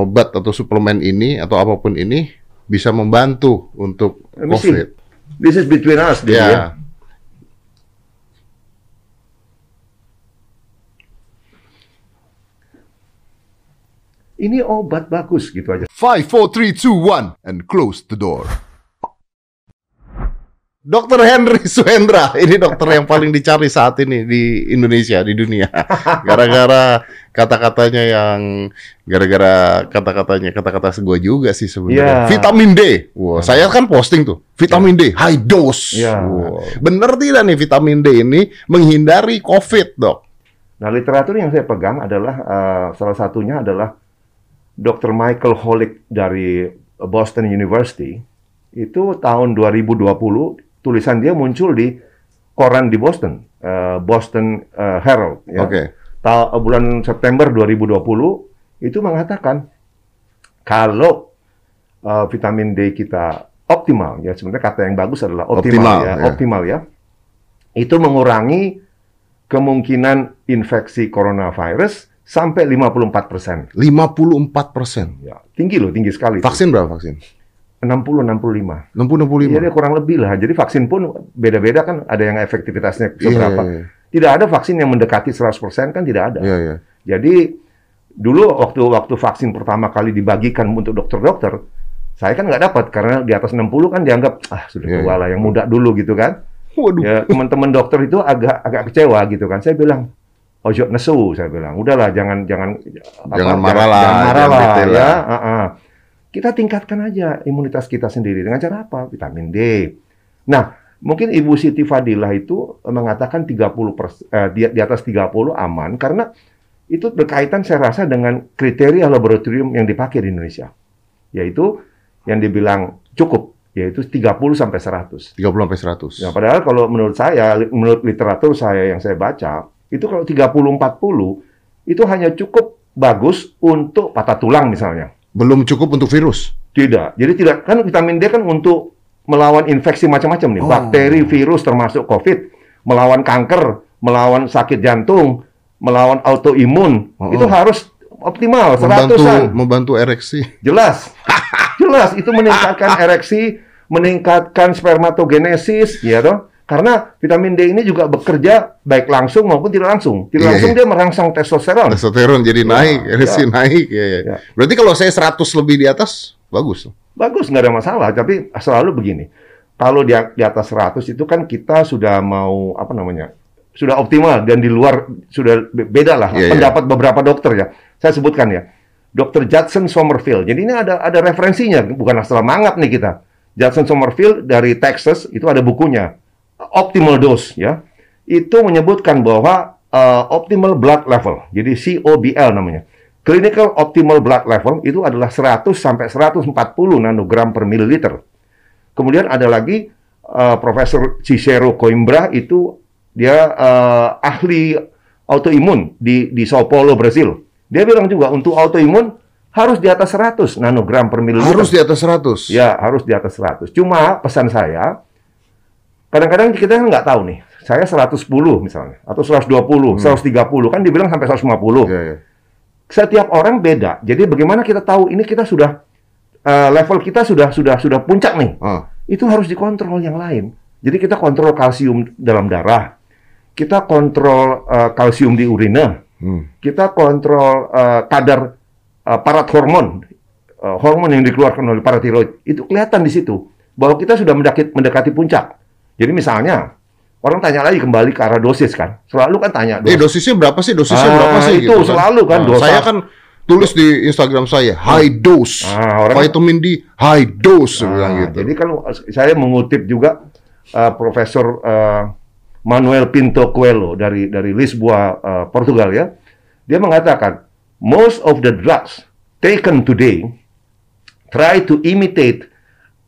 obat atau suplemen ini atau apa pun ini bisa membantu untuk. COVID. This is between us, Dedi, Ya. ya. Ini obat bagus gitu aja. Five, four, three, two, one, and close the door. Dokter Henry Suhendra, ini dokter yang paling dicari saat ini di Indonesia, di dunia. Gara-gara kata-katanya yang, gara-gara kata-katanya, kata-kata gue juga sih sebenarnya. Iya. Vitamin D. Wah, saya kan posting tuh, vitamin D, high dose. Iya. Wah, Bener tidak nih vitamin D ini menghindari COVID, dok? Nah, literatur yang saya pegang adalah eh, salah satunya adalah Dr. Michael Holick dari Boston University. Itu tahun 2020 tulisan dia muncul di koran di Boston, eh, Boston eh, Herald. Ya. Oke. Ta- bulan September 2020 itu mengatakan kalau eh, vitamin D kita optimal ya sebenarnya kata yang bagus adalah optimal, Optimal, ya, ya. optimal ya. Itu mengurangi kemungkinan infeksi coronavirus sampai 54%. 54 persen. Ya, tinggi loh, tinggi sekali. itu. Vaksin berapa vaksin? 60 65. 60 65. Iya, dia kurang lebih lah. Jadi vaksin pun beda-beda kan ada yang efektivitasnya Iya, seberapa. iya, iya. Tidak ada vaksin yang mendekati 100% kan tidak ada. Iya, iya. Jadi dulu waktu waktu vaksin pertama kali dibagikan untuk dokter-dokter, saya kan nggak dapat karena di atas 60 kan dianggap ah sudah Iya, tua iya. lah yang muda dulu gitu kan. Waduh. Ya teman-teman dokter itu agak agak kecewa gitu kan. Saya bilang ojo nesu saya bilang. Udahlah jangan jangan Jangan marah lah, Jangan marah jangan lah detail ya. lah. ah, ah. Kita tingkatkan aja imunitas kita sendiri dengan cara apa? Vitamin D. Nah, mungkin Ibu Siti Fadilah itu mengatakan 30 pers- eh, di, di atas 30 aman karena itu berkaitan saya rasa dengan kriteria laboratorium yang dipakai di Indonesia. Yaitu yang dibilang cukup, yaitu 30 sampai 100. 30 sampai 100. Ya, padahal kalau menurut saya, menurut literatur saya yang saya baca, itu kalau 30-40 itu hanya cukup bagus untuk patah tulang misalnya. Belum cukup untuk virus. Tidak. Jadi tidak kan vitamin D kan untuk melawan infeksi macam-macam nih, Oh. bakteri, virus termasuk COVID, melawan kanker, melawan sakit jantung, melawan autoimun. Oh. Itu harus optimal, Membantu seratusan. membantu ereksi. Jelas. Jelas itu meningkatkan ereksi, meningkatkan spermatogenesis, ya toh. Karena vitamin D ini juga bekerja baik langsung maupun tidak langsung. Tidak Iya, langsung iya. dia merangsang testosteron. Testosteron jadi Ya, naik, ereksi ya. naik. Ya, ya. Ya. Berarti kalau saya 100 lebih di atas, bagus. Bagus, nggak ada masalah. Tapi selalu begini. Kalau di, di atas 100 itu kan kita sudah mau apa namanya? Sudah optimal dan di luar sudah be- beda lah Iya, iya. pendapat beberapa dokter ya. Saya sebutkan ya. Dr. Judson Somerville. Jadi ini ada ada referensinya, bukan asal mangap nih kita. Judson Somerville dari Texas itu ada bukunya Optimal Dose ya. Itu menyebutkan bahwa uh, optimal blood level. Jadi COBL namanya. Clinical optimal blood level itu adalah 100 sampai 140 nanogram per mililiter. Kemudian ada lagi uh, Profesor Cicero Coimbra itu dia uh, ahli autoimun di di Sao Paulo, Brasil. Dia bilang juga untuk autoimun harus di atas 100 nanogram per mililiter. Harus di atas 100. Ya, harus di atas 100. Cuma pesan saya, kadang-kadang kita kan nggak tahu nih, saya 110 misalnya, atau 120, 130, kan dibilang sampai 150. Ya, ya. Setiap orang beda. Jadi bagaimana kita tahu ini kita sudah, eh, level kita sudah sudah sudah puncak nih. Ah, Itu harus dikontrol yang lain. Jadi kita kontrol kalsium dalam darah, kita kontrol eh, kalsium di urina, hmm. kita kontrol eh, kadar eh, parat hormon, eh, hormon yang dikeluarkan oleh paratiroid, itu kelihatan di situ bahwa kita sudah mendekati, mendekati puncak. Jadi misalnya orang tanya lagi kembali ke arah dosis kan, selalu kan tanya Eh dosis. dosisnya berapa sih? Dosisnya Ah, berapa sih? itu selalu kan, Nah, dosa. Saya kan tulis di Instagram saya high dose, Ah, orang- vitamin D high dose saya bilang gitu. Jadi kalau saya mengutip juga eh, Profesor eh, Manuel Pinto Coelho dari dari Lisboa eh, Portugal ya, dia mengatakan most of the drugs taken today try to imitate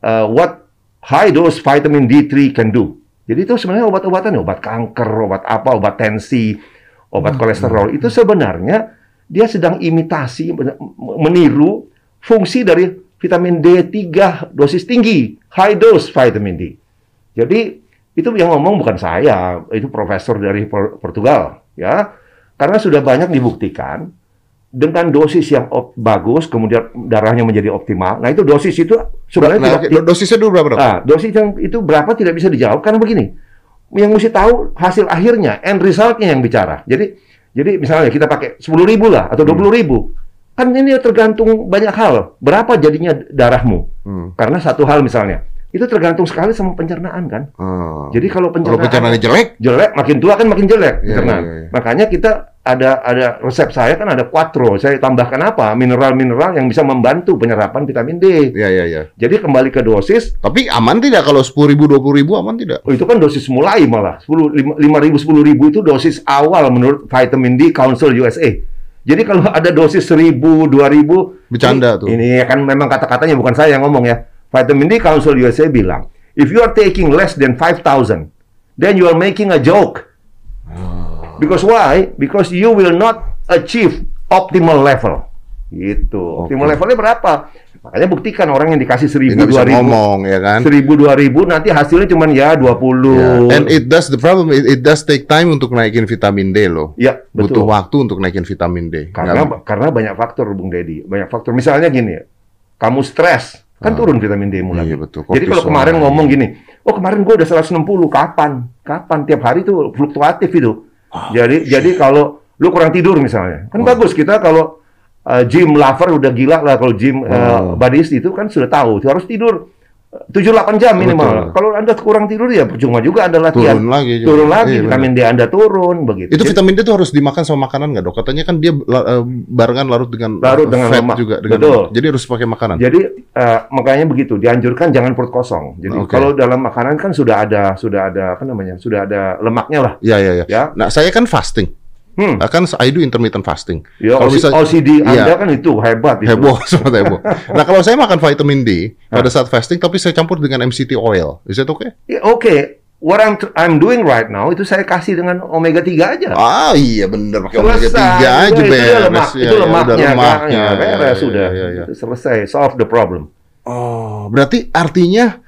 uh, what high dose vitamin D3 can do. Jadi itu sebenarnya obat-obatan, obat kanker, obat apa, obat tensi, obat kolesterol itu sebenarnya dia sedang imitasi, men- meniru fungsi dari vitamin D3 dosis tinggi, high dose vitamin D. Jadi itu yang ngomong bukan saya, itu profesor dari Por- Portugal, ya. Karena sudah banyak dibuktikan dengan dosis yang op- bagus, kemudian darahnya menjadi optimal. Nah itu dosis itu sebenarnya Nah, tidak, oke, dosisnya dulu berapa dok? Ah, dosis yang itu berapa tidak bisa dijawab karena begini. Yang mesti tahu hasil akhirnya, end resultnya yang bicara. Jadi, jadi misalnya kita pakai 10 ribu lah atau 20 ribu, kan ini tergantung banyak hal. Berapa jadinya darahmu? Hmm. Karena satu hal misalnya, itu tergantung sekali sama pencernaan kan. Oh. Jadi kalau kalau pencernaan, pencernaannya jelek, jelek, makin tua kan makin jelek Iya, pencernaan. iya, iya. Makanya kita ada ada resep saya kan ada quattro. Saya tambahkan apa? Mineral-mineral yang bisa membantu penyerapan vitamin D. ya ya ya. Jadi kembali ke dosis Tapi aman tidak kalau sepuluh ribu, dua puluh ribu aman tidak? Oh, itu kan dosis mulai malah. 10 5 ribu 10 ribu itu dosis awal menurut Vitamin D Council USA. Jadi kalau ada dosis 1000, 2000 Bercanda ini, tuh. Ini kan memang kata-katanya bukan saya yang ngomong ya. Vitamin D Council USA bilang, if you are taking less than 5000, then you are making a joke. Oh. Because why? Because you will not achieve optimal level. Gitu. Optimal levelnya berapa? Makanya buktikan orang yang dikasih 1000, Nggak bisa 2000, ngomong ya kan? seribu dua ribu nanti hasilnya cuma ya 20 Ya. And it does the problem. It, it does take time untuk naikin vitamin D loh. ya Butuh betul waktu untuk naikin vitamin D. karena Nggak- karena banyak faktor Bung Dedi banyak faktor misalnya gini kamu stres kan Ah. turun vitamin D mulai Iya, betul. jadi kalau kemarin ngomong gini oh kemarin gue udah 160 kapan kapan tiap hari tuh fluktuatif itu jadi jadi kalau lu kurang tidur misalnya kan Oh. bagus kita kalau uh, gym lover udah gila lah kalau gym uh, Oh. buddies itu kan sudah tahu harus tidur 7-8 jam minimal. Betul. Kalau Anda kurang tidur ya percuma juga Anda latihan. Turun lagi juga. Turun lagi, Iya, vitamin D Anda turun begitu. Itu vitamin D tuh harus dimakan sama makanan nggak dok? Katanya kan dia eh, barengan larut dengan Larut dengan fat lemak. juga. Dengan Betul. lemak. Jadi harus pakai makanan. Jadi eh, makanya begitu dianjurkan jangan perut kosong. Jadi Oke. kalau dalam makanan kan sudah ada sudah ada apa namanya sudah ada lemaknya lah Iya iya iya. ya. Nah saya kan fasting. Hmm. Nah, kan I do intermittent fasting. Ya Kalau bisa- OCD Anda Iya. kan itu hebat itu. Heboh, semua heboh. Nah kalau saya makan vitamin D pada saat fasting, tapi saya campur dengan MCT oil, is that okay? Ya, Oke, what I'm I'm doing right now itu saya kasih dengan omega 3 aja. Ah iya bener pakai omega Selesai. 3 aja Itu- itu beres. lemak, Ya, itu ya, lemaknya, udah Kak. lemaknya. Ya, beres Ya, sudah. ya, ya. Itu selesai, solve the problem. Oh, berarti artinya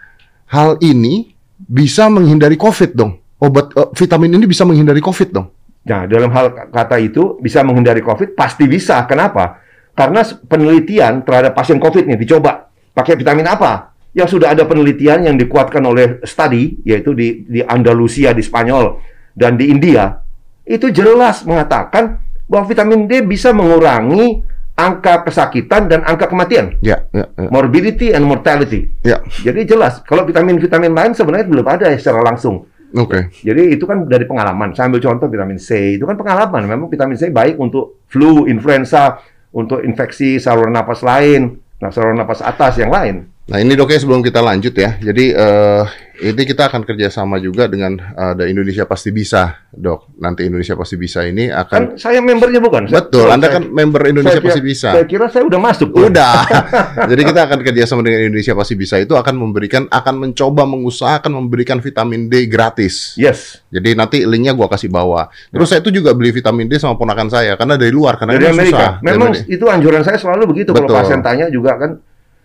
hal ini bisa menghindari COVID dong. Obat eh, vitamin ini bisa menghindari COVID dong. Nah, dalam hal kata itu bisa menghindari COVID pasti bisa. Kenapa? Karena penelitian terhadap pasien COVID nih dicoba pakai vitamin apa? Yang sudah ada penelitian yang dikuatkan oleh studi yaitu di di Andalusia di Spanyol dan di India itu jelas mengatakan bahwa vitamin D bisa mengurangi angka kesakitan dan angka kematian, Ya, ya, ya. morbidity and mortality. Ya, Jadi jelas kalau vitamin-vitamin lain sebenarnya belum ada secara langsung. Oke. Jadi itu kan dari pengalaman. Saya ambil contoh vitamin C. Itu kan pengalaman. Memang vitamin C baik untuk flu, influenza, untuk infeksi saluran napas lain, nah saluran napas atas yang lain. Nah ini dok ya sebelum kita lanjut ya. Jadi eh, ini kita akan kerjasama juga dengan eh, ada Indonesia pasti bisa dok. Nanti Indonesia pasti bisa ini akan Kan saya membernya bukan? Saya- betul. Anda saya- kan member Indonesia saya pasti bisa. Saya kira saya udah masuk. Udah. Jadi kita akan kerjasama dengan Indonesia pasti bisa itu akan memberikan akan mencoba mengusahakan memberikan vitamin D gratis. Yes. Jadi nanti linknya gua kasih bawa. Terus saya itu juga beli vitamin D sama ponakan saya karena dari luar karena Dari Amerika. susah. Dari Memang Amerika. itu anjuran saya selalu begitu. Kalau Betul. pasien tanya juga kan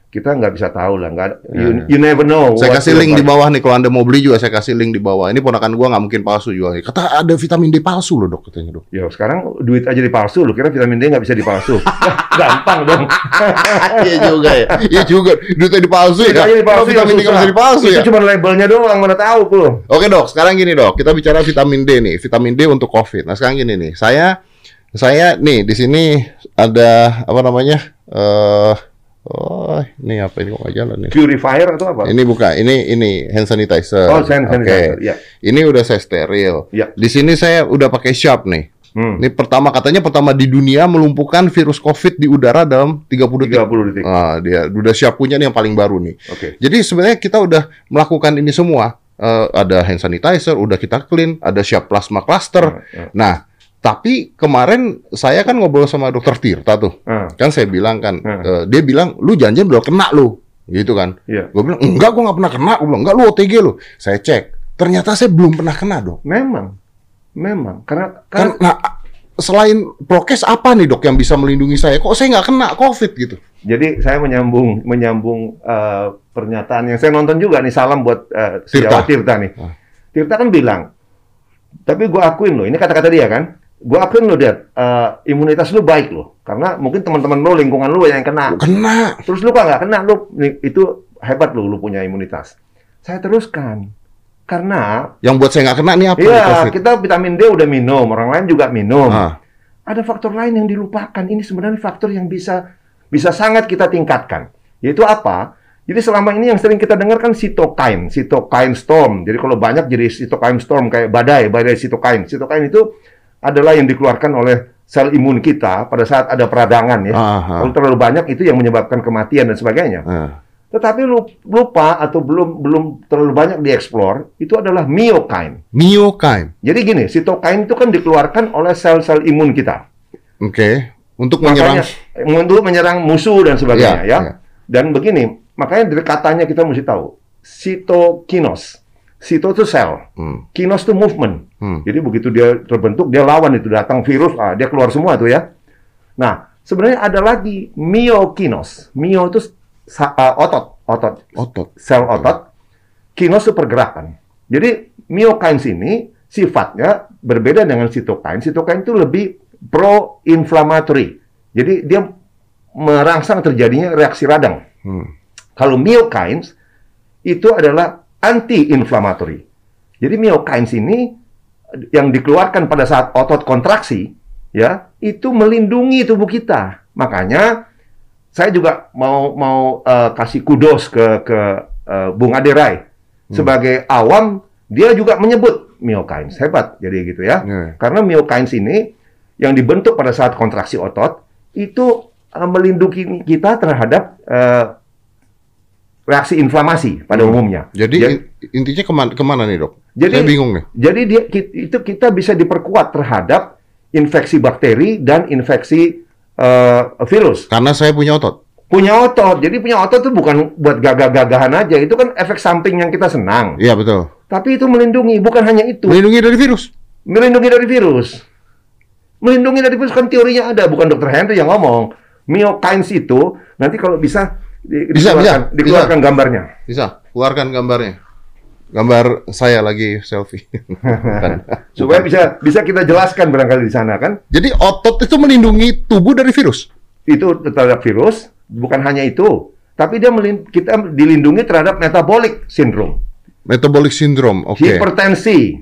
kita nggak bisa tahu lah. Nggak, Ya, you, ya. you never know. Saya kasih link di bawah nih kalau Anda mau beli juga saya kasih link di bawah. Ini ponakan gua nggak mungkin palsu juga. Kata ada vitamin D palsu loh dok katanya dok. Ya sekarang duit aja dipalsu. Lu kira vitamin D nggak bisa dipalsu? Gampang dong. Iya juga ya. Iya juga. Duitnya dipalsu ya. Aja Kak? dipalsu Kalau vitamin D ya nggak bisa dipalsu Itu ya. cuma labelnya doang. Mana tahu lu. Oke dok, sekarang gini dok, kita bicara vitamin D nih, vitamin D untuk COVID. Nah sekarang gini nih, saya saya nih di sini ada apa namanya? Eh, oh, ini apa ini kok nggak jalan nih? Purifier atau apa? Ini buka, ini ini hand sanitizer. Oh, hand Oke. sanitizer. Ya. Ini udah saya steril. Ya. Di sini saya udah pakai sharp nih. Hmm. Ini pertama katanya pertama di dunia melumpuhkan virus COVID di udara dalam 30 detik. 30 detik. Ah, dia udah siap punya nih yang paling baru nih. Oke. Jadi sebenarnya kita udah melakukan ini semua. Eh, ada hand sanitizer, udah kita clean, ada siap plasma cluster. Ya, ya. Nah, tapi kemarin saya kan ngobrol sama dokter Tirta tuh. Ah, Kan saya bilang kan, Hmm. eh, dia bilang, lu janjian udah kena lu. Gitu kan. Iya. Gue bilang, enggak, gue nggak pernah kena. Gue bilang, enggak, lu OTG lu. Saya cek, ternyata saya belum pernah kena dok. Memang. Memang. Karena Kan, kan nah, selain prokes apa nih dok yang bisa melindungi saya? Kok saya nggak kena COVID gitu? jadi saya menyambung menyambung eh, pernyataan yang saya nonton juga nih salam buat eh, Tirta. Tirta nih. Ah. Tirta kan bilang, tapi gue akuin loh, ini kata-kata dia kan. Gua akuin lo, Dad, eh, imunitas lu baik loh. Karena mungkin teman-teman lu, lingkungan lu yang kena. Kena. Terus lu kok nggak kena, lu itu hebat lu, lu punya imunitas. Saya teruskan. Karena, Yang buat saya nggak kena nih apa? iya, COVID? kita vitamin D udah minum, orang lain juga minum. Ah. Ada faktor lain yang dilupakan. Ini sebenarnya faktor yang bisa bisa sangat kita tingkatkan. Yaitu apa? Jadi selama ini yang sering kita dengar kan cytokine, cytokine storm. Jadi kalau banyak jadi cytokine storm kayak badai, badai cytokine. Cytokine itu adalah yang dikeluarkan oleh sel imun kita pada saat ada peradangan ya. Aha. Kalau terlalu banyak itu yang menyebabkan kematian dan sebagainya. Ah. Tetapi lu- lupa atau belum belum terlalu banyak dieksplor itu adalah myokine. Myokine. Jadi gini, cytokine itu kan dikeluarkan oleh sel-sel imun kita. Oke. Untuk menyerang. Makanya untuk menyerang musuh dan sebagainya Iya, ya. iya. Dan begini, makanya dari katanya kita mesti tahu. Cytokinos. Cyto itu sel, Hmm. kinos itu movement. Hmm. Jadi begitu dia terbentuk, dia lawan itu datang virus, ah, dia keluar semua tuh ya. Nah, sebenarnya ada lagi myokinos. Myo itu ah, otot, otot, Otot. sel otot. Kinos itu pergerakan. Jadi myokines ini sifatnya berbeda dengan cytokine. Cytokine itu lebih pro-inflammatory. Jadi dia merangsang terjadinya reaksi radang. Hmm. Kalau myokines itu adalah anti-inflammatory. Jadi myokines ini yang dikeluarkan pada saat otot kontraksi, ya, itu melindungi tubuh kita. Makanya saya juga mau mau eh, kasih kudos ke ke eh, Bung Aderai sebagai awam dia juga menyebut myokines hebat jadi gitu ya. Ya. Karena myokines ini yang dibentuk pada saat kontraksi otot itu eh, melindungi kita terhadap eh, reaksi inflamasi pada Hmm. umumnya. Jadi Ya- in- intinya ke mana, ke mana nih dok? Jadi- saya bingung nih. Jadi dia itu kita bisa diperkuat terhadap infeksi bakteri dan infeksi eh, virus. Karena saya punya otot. Punya otot. Jadi punya otot itu bukan buat gagah-gagahan aja. Itu kan efek samping yang kita senang. Iya betul. Tapi itu melindungi, bukan hanya itu. Melindungi dari virus. Melindungi dari virus. Melindungi dari virus kan teorinya ada, bukan dokter Henry yang ngomong. Myokines itu nanti kalau bisa di- Bisa, dikeluarkan, bisa, dikeluarkan gambarnya. Bisa. Keluarkan gambarnya. Gambar saya lagi selfie. Bukan. Supaya bisa bisa kita jelaskan barangkali di sana kan. Jadi otot itu melindungi tubuh dari virus. itu terhadap virus, bukan hanya itu, tapi dia kita dilindungi terhadap metabolic syndrome, Metabolic syndrome. Oke. hipertensi,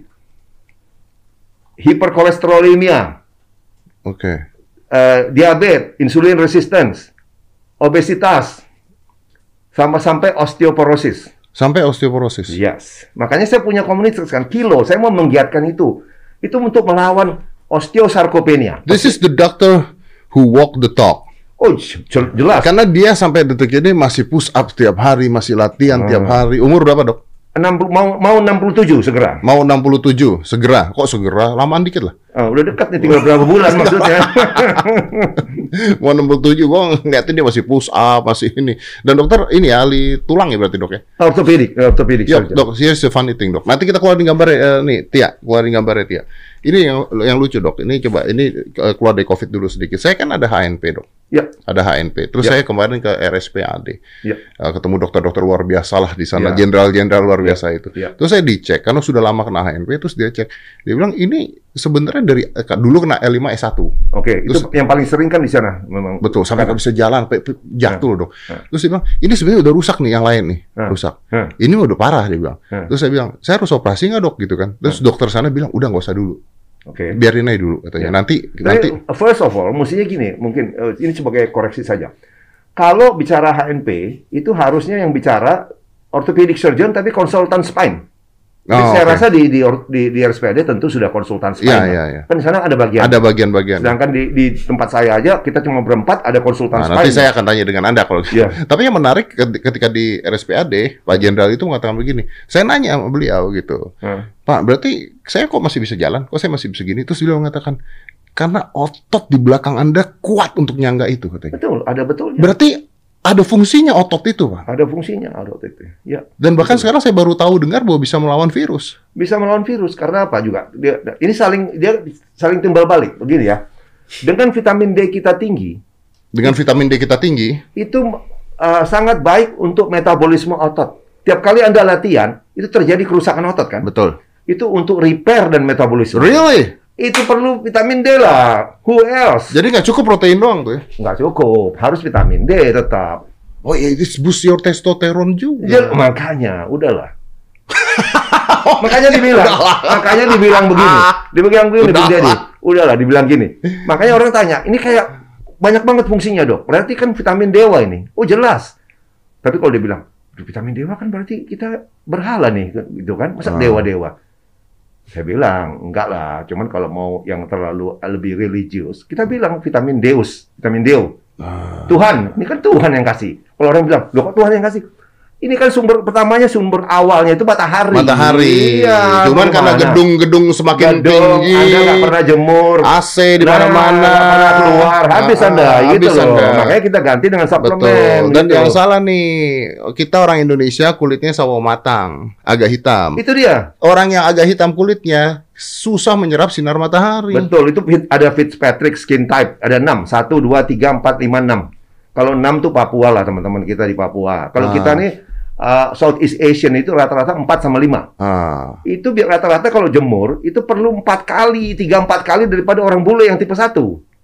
hiperkolesterolemia, Oke. eh, diabetes, insulin resistance, obesitas, sama sampai osteoporosis. Sampai osteoporosis. Yes. Makanya saya punya komunitas kan kilo, saya mau menggiatkan itu. Itu untuk melawan osteosarkopenia. This is the doctor who walk the talk. Oh, jelas. Karena dia sampai detik ini masih push up tiap hari, masih latihan tiap hari. Umur berapa, Dok? 60, mau mau 67 segera. Mau 67, segera. Kok segera? Lamaan dikit lah. Oh, udah dekat nih tinggal berapa bulan maksudnya. Mau 67, gua ngeliatin dia masih push up, masih ini. Dan dokter ini ahli tulang ya berarti, Dok ya? ortopedik, ortopedik Yuk, surgeon. dok, here's the funny thing, dok. Nanti kita keluarin gambarnya, eh, nih, Tia, keluarin gambarnya, Tia. Ini yang yang lucu, dok. Ini coba, ini eh, keluar dari COVID dulu sedikit. Saya kan ada HNP, dok. Ya, Ada HNP. Terus Ya. saya kemarin ke RSPAD. ya, Eh, ketemu dokter-dokter luar biasa lah di sana, Ya. jenderal-jenderal luar biasa itu. ya. Terus saya dicek, karena sudah lama kena HNP, terus dia cek. Dia bilang, ini sebenarnya dari, eh, dulu kena L5S1. Oke, itu Terus- yang paling sering kan di sana memang. Betul, sampai nggak bisa jalan, sampai jatuh dok. Ya. Terus dia bilang, ini sebenarnya udah rusak nih yang lain nih, Ya. rusak. Ya. Ini udah parah dia bilang. Ya. Terus saya bilang, saya harus operasi nggak dok gitu kan? Terus dokter sana bilang, udah nggak usah dulu, Oke. biarin aja dulu katanya. Ya. Nanti, Tapi, nanti, first of all, mestinya gini, mungkin eh, ini sebagai koreksi saja. Kalau bicara HNP, itu harusnya yang bicara orthopedic surgeon tapi konsultan spine. Jadi Oh, saya oke. rasa di di, di di RSPAD tentu sudah konsultan spine. Iya, kan? iya, iya. Kan di sana ada bagian. ada bagian-bagian. Sedangkan di, di tempat saya aja kita cuma berempat ada konsultan Nah, spine. nanti saya akan tanya dengan anda kalau gitu. Iya. Tapi yang menarik ket- ketika di RSPAD, Pak Jenderal itu mengatakan begini. Saya nanya sama beliau gitu, Hah. Pak, berarti saya kok masih bisa jalan? Kok saya masih bisa gini? Terus beliau mengatakan, karena otot di belakang anda kuat untuk nyangga itu katanya. Betul, ada betulnya. Berarti ada fungsinya otot itu, Pak. ada fungsinya ada itu. Ya. Dan bahkan sekarang saya baru tahu dengar bahwa bisa melawan virus. bisa melawan virus karena apa juga dia ini saling dia saling timbal balik begini ya dengan vitamin D kita tinggi Dengan vitamin D kita tinggi, itu uh, sangat baik untuk metabolisme otot tiap kali anda latihan itu terjadi kerusakan otot kan betul. itu untuk repair dan metabolisme Really? Itu perlu vitamin D lah. Who else? Jadi nggak cukup protein doang tuh ya? Nggak cukup. Harus vitamin D tetap. Oh iya, itu boost your testosterone juga. Ya, makanya, udahlah. makanya dibilang, makanya dibilang begini, dibilang begini, Udahlah. Dedi. Udahlah, dibilang gini. Makanya orang tanya, ini kayak banyak banget fungsinya dok. Berarti kan vitamin dewa ini. Oh jelas. Tapi kalau dia bilang, "Duh, vitamin dewa kan berarti kita berhala nih, gitu kan? Masa Ah. dewa-dewa? Saya bilang, enggak lah. Cuman kalau mau yang terlalu lebih religius, kita bilang vitamin deus, vitamin deu. Ah. Tuhan, ini kan Tuhan yang kasih. Kalau orang bilang, loh kok Tuhan yang kasih? Ini kan sumber pertamanya, sumber awalnya itu matahari. Matahari. Iya, Cuman karena gedung-gedung semakin Gedung, tinggi, Anda nggak pernah jemur. AC di Nah, mana-mana, pernah keluar, habis Ah, Anda, gitu habis loh. Anda. Makanya kita ganti dengan suplemen. Betul. Dan gitu. yang salah nih, kita orang Indonesia kulitnya sawo matang, agak hitam. Itu dia. Orang yang agak hitam kulitnya susah menyerap sinar matahari. Betul, itu ada Fitzpatrick skin type. Ada 6. 1, 2, 3, 4, 5, 6. Kalau 6 tuh Papua lah teman-teman kita di Papua. Kalau Ah. kita nih uh, Southeast Asian itu rata-rata 4 sama 5. Ah, Itu biar rata-rata kalau jemur itu perlu 4 kali, 3 4 kali daripada orang bule yang tipe 1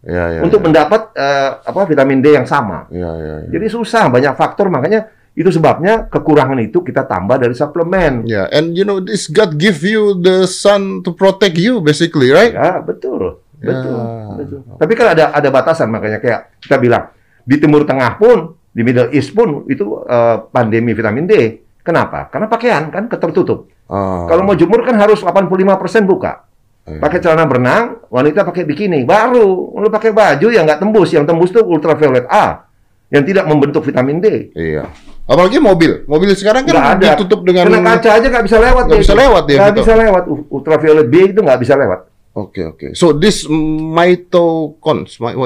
ya, ya. untuk ya. mendapat uh, apa vitamin D yang sama. Ya, ya, ya. Jadi susah, banyak faktor makanya itu sebabnya kekurangan itu kita tambah dari suplemen. Yeah, and you know this God give you the sun to protect you basically, right? Ya, betul. Betul. Ya. betul. Tapi kan ada ada batasan makanya kayak kita bilang di Timur Tengah pun, di Middle East pun itu eh, pandemi vitamin D. Kenapa? Karena pakaian kan tertutup. Ah. Kalau mau jemur kan harus 85% buka. Iya. Pakai celana berenang, wanita pakai bikini. Baru lu pakai baju yang nggak tembus, yang tembus tuh ultraviolet A yang tidak membentuk vitamin D. Iya. Apalagi mobil. Mobil sekarang kan ada. ditutup dengan Kena kaca aja nggak bisa lewat. Nggak dia bisa lewat dia, Nggak gitu. bisa lewat. Ultraviolet B itu nggak bisa lewat. Oke, oke. So this mitokons, my,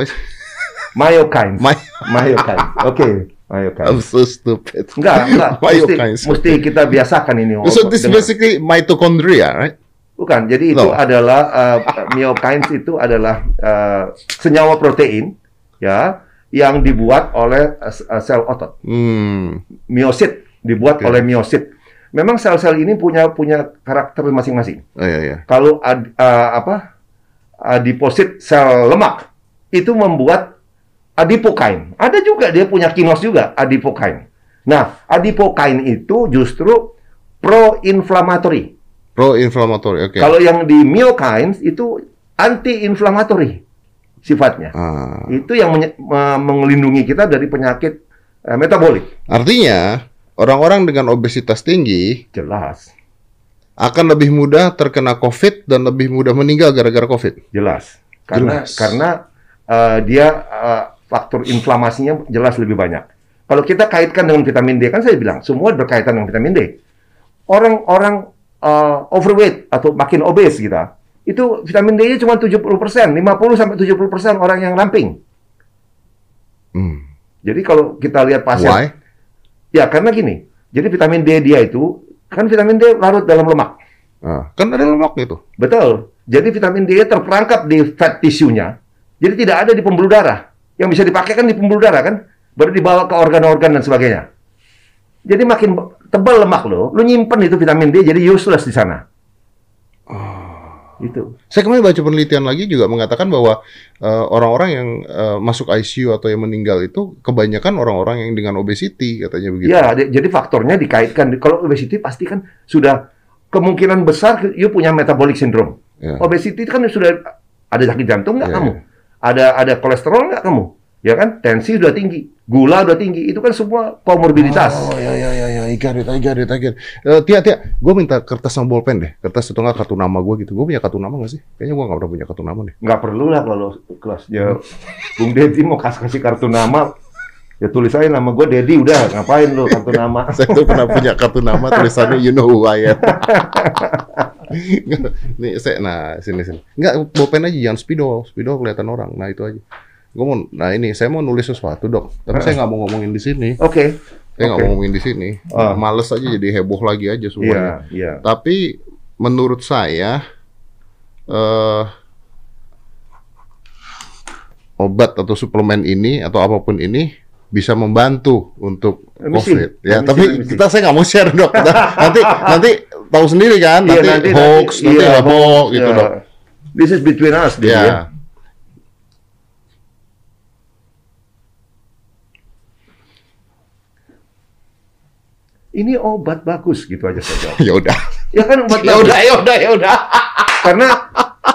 Myokines. my, Myokines. Oke. Myokines. I'm so stupid. Enggak, enggak. Mesti, Myokines. mesti kita biasakan ini. So this dengan- basically mitochondria, right? Bukan, jadi itu No. adalah uh, myokines itu adalah uh, senyawa protein ya yang dibuat oleh uh, sel otot. Hmm. Miosit dibuat Oke. oleh miosit. Memang sel-sel ini punya punya karakter masing-masing. Oh iya, iya. Kalau ad, uh, apa adiposit sel lemak itu membuat adipokine. Ada juga dia punya kinos juga adipokine. Nah, adipokine itu justru pro-inflammatory. Pro-inflammatory, oke. Kalau yang di myokines itu anti-inflammatory sifatnya. Ah. Itu yang melindungi kita dari penyakit eh, metabolik. Artinya, orang-orang dengan obesitas tinggi Jelas, akan lebih mudah terkena COVID dan lebih mudah meninggal gara-gara COVID. jelas. Karena Jelas. karena eh, dia eh, faktor inflamasinya jelas lebih banyak. Kalau kita kaitkan dengan vitamin D kan saya bilang semua berkaitan dengan vitamin D. Orang-orang eh, overweight atau makin obes kita, itu vitamin D-nya cuma 70%, 50 sampai 70% orang yang ramping. Hmm. Jadi kalau kita lihat pasien Why? Ya, karena gini. Jadi vitamin D dia itu kan vitamin D larut dalam lemak. Ah, kan ada lemak itu. Betul. Jadi vitamin D terperangkap di fat tissue-nya. Jadi tidak ada di pembuluh darah. Yang bisa dipakai kan di pembuluh darah kan, baru dibawa ke organ-organ dan sebagainya. Jadi makin tebal lemak lo, lo nyimpen itu vitamin D jadi useless di sana. Itu. Saya kemarin baca penelitian lagi juga mengatakan bahwa eh, orang-orang yang eh, masuk ICU atau yang meninggal itu kebanyakan orang-orang yang dengan obesity katanya begitu. Ya, di- jadi faktornya dikaitkan. Kalau obesity pasti kan sudah kemungkinan besar you punya metabolic syndrome. Ya. Obesity kan sudah ada sakit jantung nggak Iya, kamu? iya. Ada ada kolesterol nggak kamu? Ya kan? Tensi udah tinggi, gula udah tinggi. Itu kan semua komorbiditas. Oh ya ya ya ya, I got it, I got it, I got it. Eh, Tia, Tia, gue minta kertas sama bolpen deh. Kertas atau nggak kartu nama gue gitu. Gue punya kartu nama nggak sih? Kayaknya gue nggak pernah punya kartu nama deh. Nggak perlu lah kalau kelasnya Bung Dedi mau kasih kasih kartu nama. Ya tulis aja nama gue Dedi udah ngapain lo kartu nama? Saya tuh pernah punya kartu nama tulisannya you know who I am. Nih, saya, nah sini sini. Nggak, bolpen aja jangan speedo, speedo kelihatan orang. Nah itu aja. Gue mau, nah ini saya mau nulis sesuatu dok, tapi saya nggak mau ngomongin di sini. Oke. Saya nggak Oke. mau ngomongin di sini. Ah. Males aja jadi heboh lagi aja Iya, semuanya. iya. Tapi menurut saya eh obat atau suplemen ini atau apa pun ini bisa membantu untuk see. COVID. Ya, me tapi see. kita saya nggak mau share dok. Nanti nanti tahu sendiri kan, Iya, nanti, hoax, nanti, iya, heboh gitu iya. dok. This is between us, Dedi, Ya. ya. Ini obat bagus gitu aja jawab. Ya udah. Ya kan obat Ya bagus. udah, ya udah, ya udah. Karena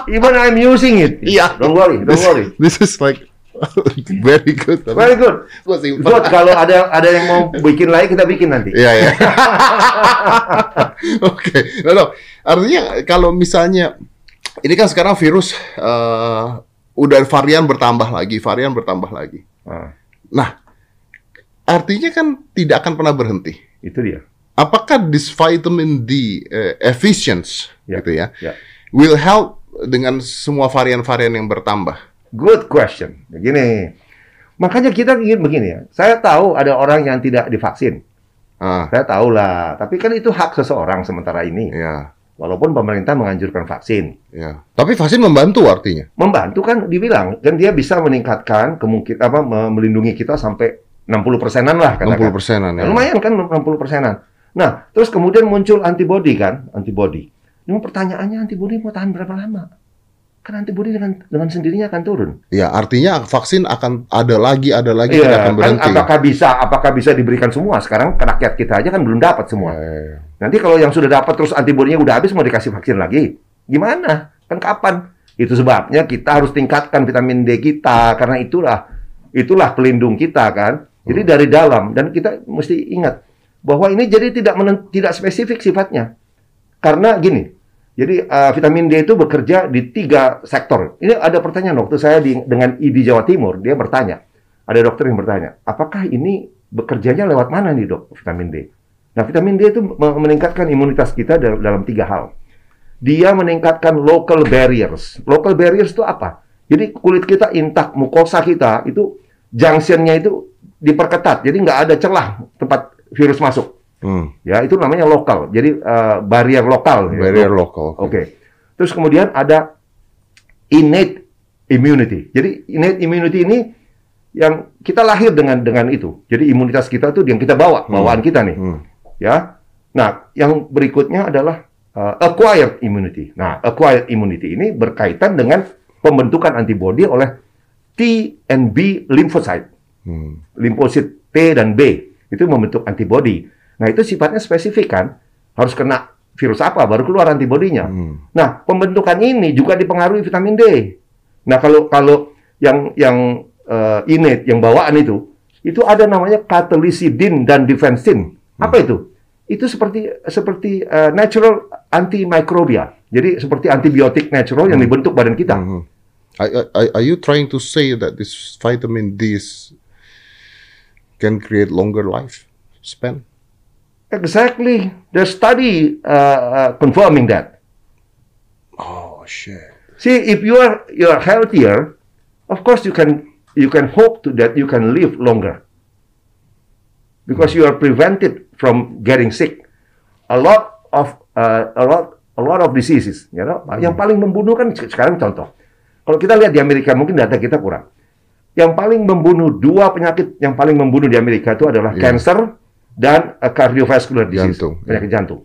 even I'm using it. Iya. Don't worry, don't This, worry. this is like very good. tapi Very good. gua simpan. Good, kalau ada ada yang mau bikin lagi kita bikin nanti. Iya, ya. Oke. No, no. Artinya kalau misalnya ini kan sekarang virus eh, udah varian bertambah lagi, varian bertambah lagi. Ah, Nah, artinya kan tidak akan pernah berhenti. itu dia. Apakah this vitamin D eh, efficiency Ya, gitu ya, ya. will help dengan semua varian-varian yang bertambah? Good question. Begini. Makanya kita ingin begini ya. Saya tahu ada orang yang tidak divaksin. Ah, Saya tahu lah. Tapi kan itu hak seseorang sementara ini. ya, Walaupun pemerintah menganjurkan vaksin. ya. Tapi vaksin membantu artinya. Membantu kan dibilang. Kan dia bisa meningkatkan kemungkinan apa me- melindungi kita sampai 60 persenan lah. 60 katakan. persenan ya. Lumayan kan 60 persenan. Nah, terus kemudian muncul antibody kan, antibody. Ini pertanyaannya antibody mau tahan berapa lama? Kan antibody dengan dengan sendirinya akan turun. Ya, artinya vaksin akan ada lagi, ada lagi, tidak Iya, akan kan berhenti. apakah bisa apakah bisa diberikan semua? Sekarang ke rakyat kita aja kan belum dapat semua. Eh, Nanti kalau yang sudah dapat terus antibodinya udah habis mau dikasih vaksin lagi, gimana? Kan kapan? Itu sebabnya kita harus tingkatkan vitamin D kita karena itulah itulah pelindung kita kan. Jadi dari dalam dan kita mesti ingat bahwa ini jadi tidak menen- tidak spesifik sifatnya. Karena gini, jadi uh, vitamin D itu bekerja di tiga sektor. Ini ada pertanyaan waktu saya di, dengan ID Jawa Timur, dia bertanya, ada dokter yang bertanya, apakah ini bekerjanya lewat mana nih dok vitamin D? Nah vitamin D itu me- meningkatkan imunitas kita dal- dalam tiga hal. Dia meningkatkan local barriers. Local barriers itu apa? Jadi kulit kita intak, mukosa kita itu junctionnya itu diperketat. Jadi nggak ada celah tempat virus masuk. Hmm, Ya, itu namanya lokal. Jadi eh, barrier lokal. ya. barrier lokal. Oke. Terus kemudian ada innate immunity. Jadi innate immunity ini yang kita lahir dengan dengan itu. Jadi imunitas kita tuh yang kita bawa, bawaan kita nih. Hmm. Ya. Nah, yang berikutnya adalah uh, acquired immunity. Nah, acquired immunity ini berkaitan dengan pembentukan antibodi oleh T and B lymphocyte. Hmm. Limfosit T dan B itu membentuk antibodi. Nah, itu sifatnya spesifik kan? Harus kena virus apa baru keluar antibodinya. Hmm. Nah, pembentukan ini juga dipengaruhi vitamin D. Nah, kalau kalau yang yang eh, innate, yang bawaan itu, itu ada namanya katalisidin dan defensin. Apa itu? Itu seperti seperti eh, natural antimicrobial. Jadi seperti antibiotik natural yang dibentuk badan kita. Mhm. Are, are, are you trying to say that this vitamin D is- can create longer life span? Exactly. The study uh, uh, confirming that. Oh shit. See, if you are you are healthier, of course you can you can hope to that you can live longer because you are prevented from getting sick. A lot of uh, a lot a lot of diseases, you know. Yang paling membunuh kan se- sekarang contoh. Kalau kita lihat di Amerika mungkin data kita kurang. Yang paling membunuh dua penyakit yang paling membunuh di Amerika itu adalah Iya. cancer dan uh, cardiovascular disease, Jantung, penyakit jantung.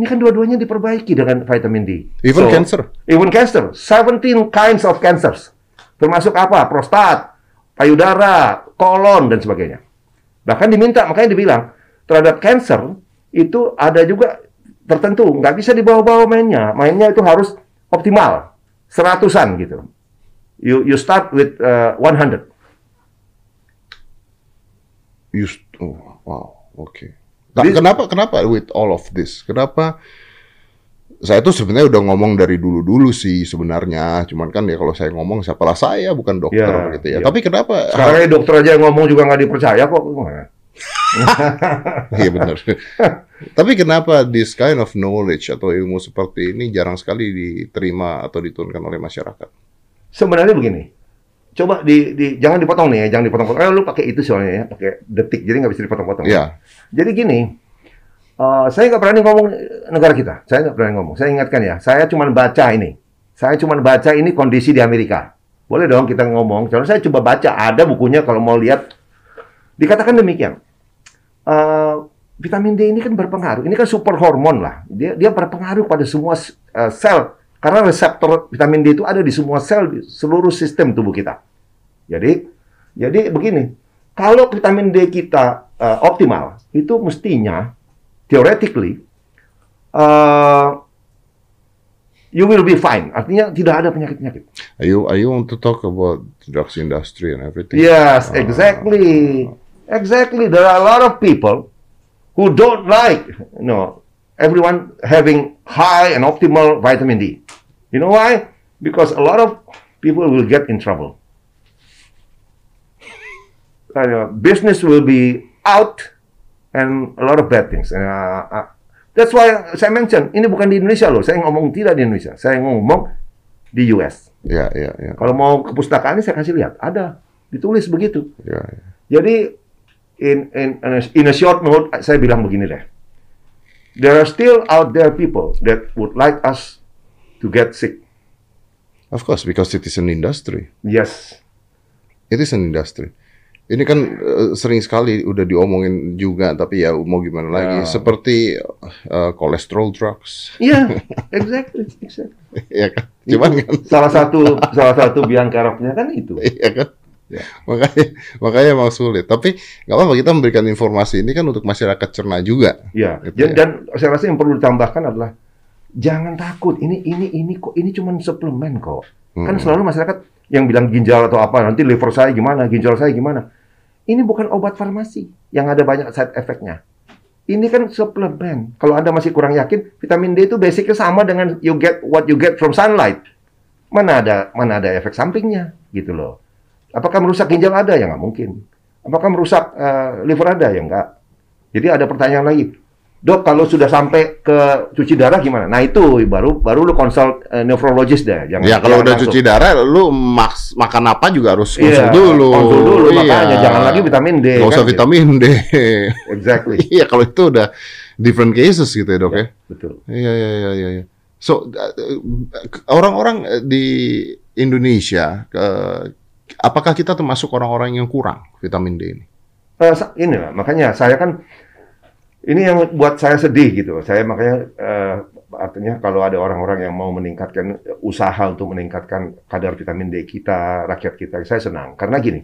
Ini kan dua-duanya diperbaiki dengan vitamin D. Even So- cancer. Even cancer, 17 kinds of cancers. Termasuk apa? Prostat, payudara, kolon, dan sebagainya. Bahkan diminta, makanya dibilang, terhadap cancer, itu ada juga tertentu. Nggak bisa dibawa-bawa mainnya. Mainnya itu harus optimal. Seratusan gitu. You, you start with uh, 100. You oh, wow, oke. Nah, This- kenapa kenapa with all of this? Kenapa saya tuh sebenarnya udah ngomong dari dulu-dulu sih sebenarnya. Cuman kan ya kalau saya ngomong siapalah saya bukan dokter Ya, gitu ya. ya. Tapi kenapa? Sekarang ini dokter aja yang ngomong juga nggak dipercaya kok. Gimana? Iya benar. Tapi kenapa this kind of knowledge atau ilmu seperti ini jarang sekali diterima atau diturunkan oleh masyarakat? Sebenarnya begini, coba di, di jangan dipotong nih ya, jangan dipotong-potong. Eh, lu pakai itu soalnya ya, pakai detik, jadi nggak bisa dipotong-potong. Iya. Jadi gini, eh, saya nggak berani ngomong negara kita. Saya nggak berani ngomong. Saya ingatkan ya, saya cuma baca ini. Saya cuma baca ini kondisi di Amerika. Boleh dong kita ngomong. Soalnya saya coba baca, ada bukunya kalau mau lihat. Dikatakan demikian. Eh, vitamin D ini kan berpengaruh. Ini kan super hormon lah. Dia dia berpengaruh pada semua eh, sel Karena reseptor vitamin D itu ada di semua sel, di seluruh sistem tubuh kita. Jadi, jadi begini, kalau vitamin D kita uh, optimal, itu mestinya, theoretically, uh, you will be fine. Artinya tidak ada penyakit-penyakit. Are you, are you want to talk about drugs industry and everything? Yes, Ah. exactly. Exactly. There are a lot of people who don't like, you know, everyone having high and optimal vitamin D. You know why? Because a lot of people will get in trouble. Uh, business will be out and a lot of bad things. Uh, uh, that's why saya mention, ini bukan di Indonesia loh. Saya ngomong tidak di Indonesia. Saya ngomong di US. Ya, ya, ya. Kalau mau ke pustakaan ini saya kasih lihat, ada ditulis begitu. ya, ya. Jadi in in in a short note saya bilang begini deh. There are still out there people that would like us to get sick. Of course, because it is an industry. Yes. It is an industry. Ini kan eh, sering sekali udah diomongin juga, tapi ya mau gimana lagi? Ya. Seperti eh, cholesterol drugs, Iya, exactly, exactly. ya kan? Cuman kan, Salah satu salah satu biang keroknya kan itu. iya kan? Ya. Makanya, makanya emang sulit. Tapi nggak apa-apa kita memberikan informasi ini kan untuk masyarakat cerna juga. Ya, Gitu dan, ya. dan saya rasa yang perlu ditambahkan adalah jangan takut. Ini ini ini kok ini cuma suplemen kok. Kan Hmm. selalu masyarakat yang bilang ginjal atau apa nanti liver saya gimana, ginjal saya gimana. Ini bukan obat farmasi yang ada banyak side effect-nya. Ini kan suplemen. Kalau Anda masih kurang yakin, vitamin D itu basicnya sama dengan you get what you get from sunlight. Mana ada mana ada efek sampingnya gitu loh. Apakah merusak ginjal ada ya nggak mungkin. Apakah merusak eh, liver ada ya nggak. Jadi ada pertanyaan lagi. Dok, kalau sudah sampai ke cuci darah gimana? Nah itu baru baru lu konsult eh, nephrologist deh. Jangan, Ya kalau jangan udah langsung. cuci darah, lu maks makan apa juga harus konsul Iya, dulu. konsul dulu, Iya. makanya jangan lagi vitamin D, usah kan, gitu. vitamin D. Exactly. Iya kalau itu udah different cases gitu ya dok ya. Betul. Iya iya iya iya. iya. So uh, orang-orang uh, di Indonesia, uh, apakah kita termasuk orang-orang yang kurang vitamin D ini? Sa- ini lah, makanya saya kan ini yang buat saya sedih gitu. Saya makanya eh, artinya kalau ada orang-orang yang mau meningkatkan usaha untuk meningkatkan kadar vitamin D kita, rakyat kita, saya senang. Karena gini,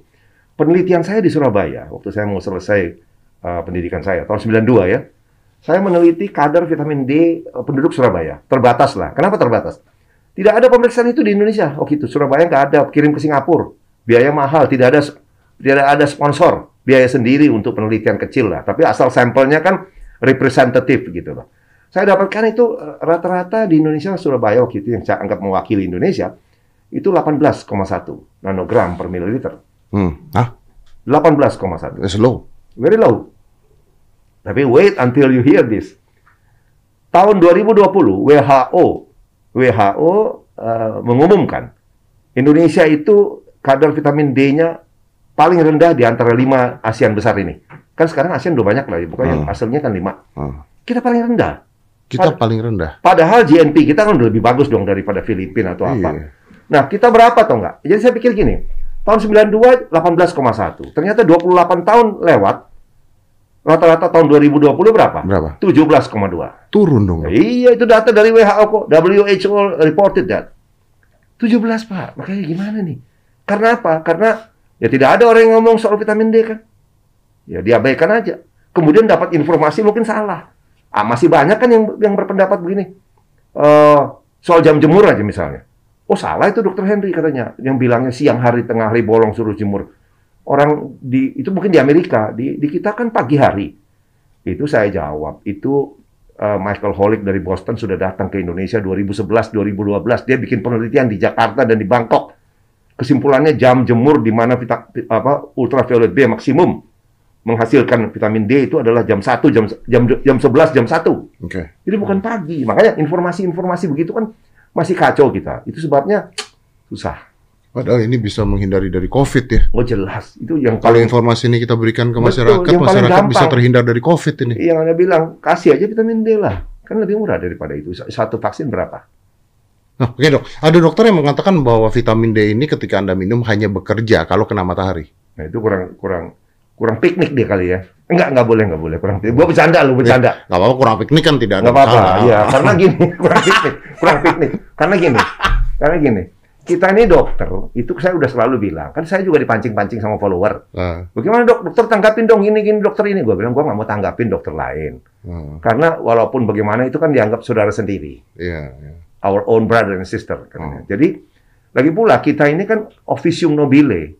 penelitian saya di Surabaya waktu saya mau selesai eh, pendidikan saya tahun 92 ya. Saya meneliti kadar vitamin D penduduk Surabaya. Terbatas lah. Kenapa terbatas? Tidak ada pemeriksaan itu di Indonesia. Oh gitu, Surabaya nggak ada. Kirim ke Singapura. Biaya mahal, tidak ada tidak ada sponsor. Biaya sendiri untuk penelitian kecil lah. Tapi asal sampelnya kan representatif gitu loh. Saya dapatkan itu eh, rata-rata di Indonesia, Surabaya waktu itu yang saya anggap mewakili Indonesia, itu 18,1 nanogram per mililiter. Hmm, ah, 18,1. it's low. Very low. Tapi wait until you hear this. Tahun 2020 WHO WHO eh, mengumumkan Indonesia itu kadar vitamin D-nya paling rendah di antara lima ASEAN besar ini. Kan sekarang ASEAN udah banyak lah, bukan yang Hmm. asalnya kan lima. Ah. Kita paling rendah. Kita Pad- paling rendah. Padahal GNP kita kan udah lebih bagus dong daripada Filipina atau apa. Iya. Nah, kita berapa atau enggak? Jadi saya pikir gini, tahun 92 18,1. Ternyata 28 tahun lewat, rata-rata tahun 2020 berapa? Berapa? 17,2. Turun dong. Dok. Iya, itu data dari WHO kok. WHO reported that. 17, Pak. Makanya gimana nih? Karena apa? Karena ya tidak ada orang yang ngomong soal vitamin D kan. Ya diabaikan aja. Kemudian dapat informasi mungkin salah. Ah, masih banyak kan yang yang berpendapat begini. Eh, soal jam jemur aja misalnya. Oh salah itu dokter Henry katanya. Yang bilangnya siang hari, tengah hari bolong suruh jemur. Orang di itu mungkin di Amerika, di, di kita kan pagi hari. Itu saya jawab. Itu eh, Michael Holick dari Boston sudah datang ke Indonesia 2011-2012. Dia bikin penelitian di Jakarta dan di Bangkok. Kesimpulannya jam jemur di mana vita- apa ultraviolet B maksimum menghasilkan vitamin D itu adalah jam 1, jam jam jam 11, jam 1. Oke. Jadi bukan pagi. Makanya informasi-informasi begitu kan masih kacau kita. Itu sebabnya susah. Padahal ini bisa menghindari dari COVID ya. Oh jelas. Itu yang Kalau paling informasi ini kita berikan ke Betul, masyarakat, paling masyarakat bisa gampang. terhindar dari COVID ini. yang Anda bilang kasih aja vitamin D lah. Kan lebih murah daripada itu. Satu vaksin berapa? Nah, oke dok. Ada dokter yang mengatakan bahwa vitamin D ini ketika Anda minum hanya bekerja kalau kena matahari. Nah, itu kurang kurang kurang piknik dia kali ya. Enggak, enggak boleh, enggak boleh kurang piknik. Gua bercanda lu, bercanda. Nggak apa-apa kurang piknik kan tidak ada Enggak apa-apa. Iya, karena gini, kurang piknik, kurang piknik. Karena gini. Karena gini. Kita ini dokter, itu saya udah selalu bilang, kan saya juga dipancing-pancing sama follower. Ah, Bagaimana dok, dokter tanggapin dong ini gini dokter ini. Gua bilang gua nggak mau tanggapin dokter lain, ah, karena walaupun bagaimana itu kan dianggap saudara sendiri, Iya, iya. Our own brother and sister. katanya. Hmm. Jadi lagi pula kita ini kan officium nobile.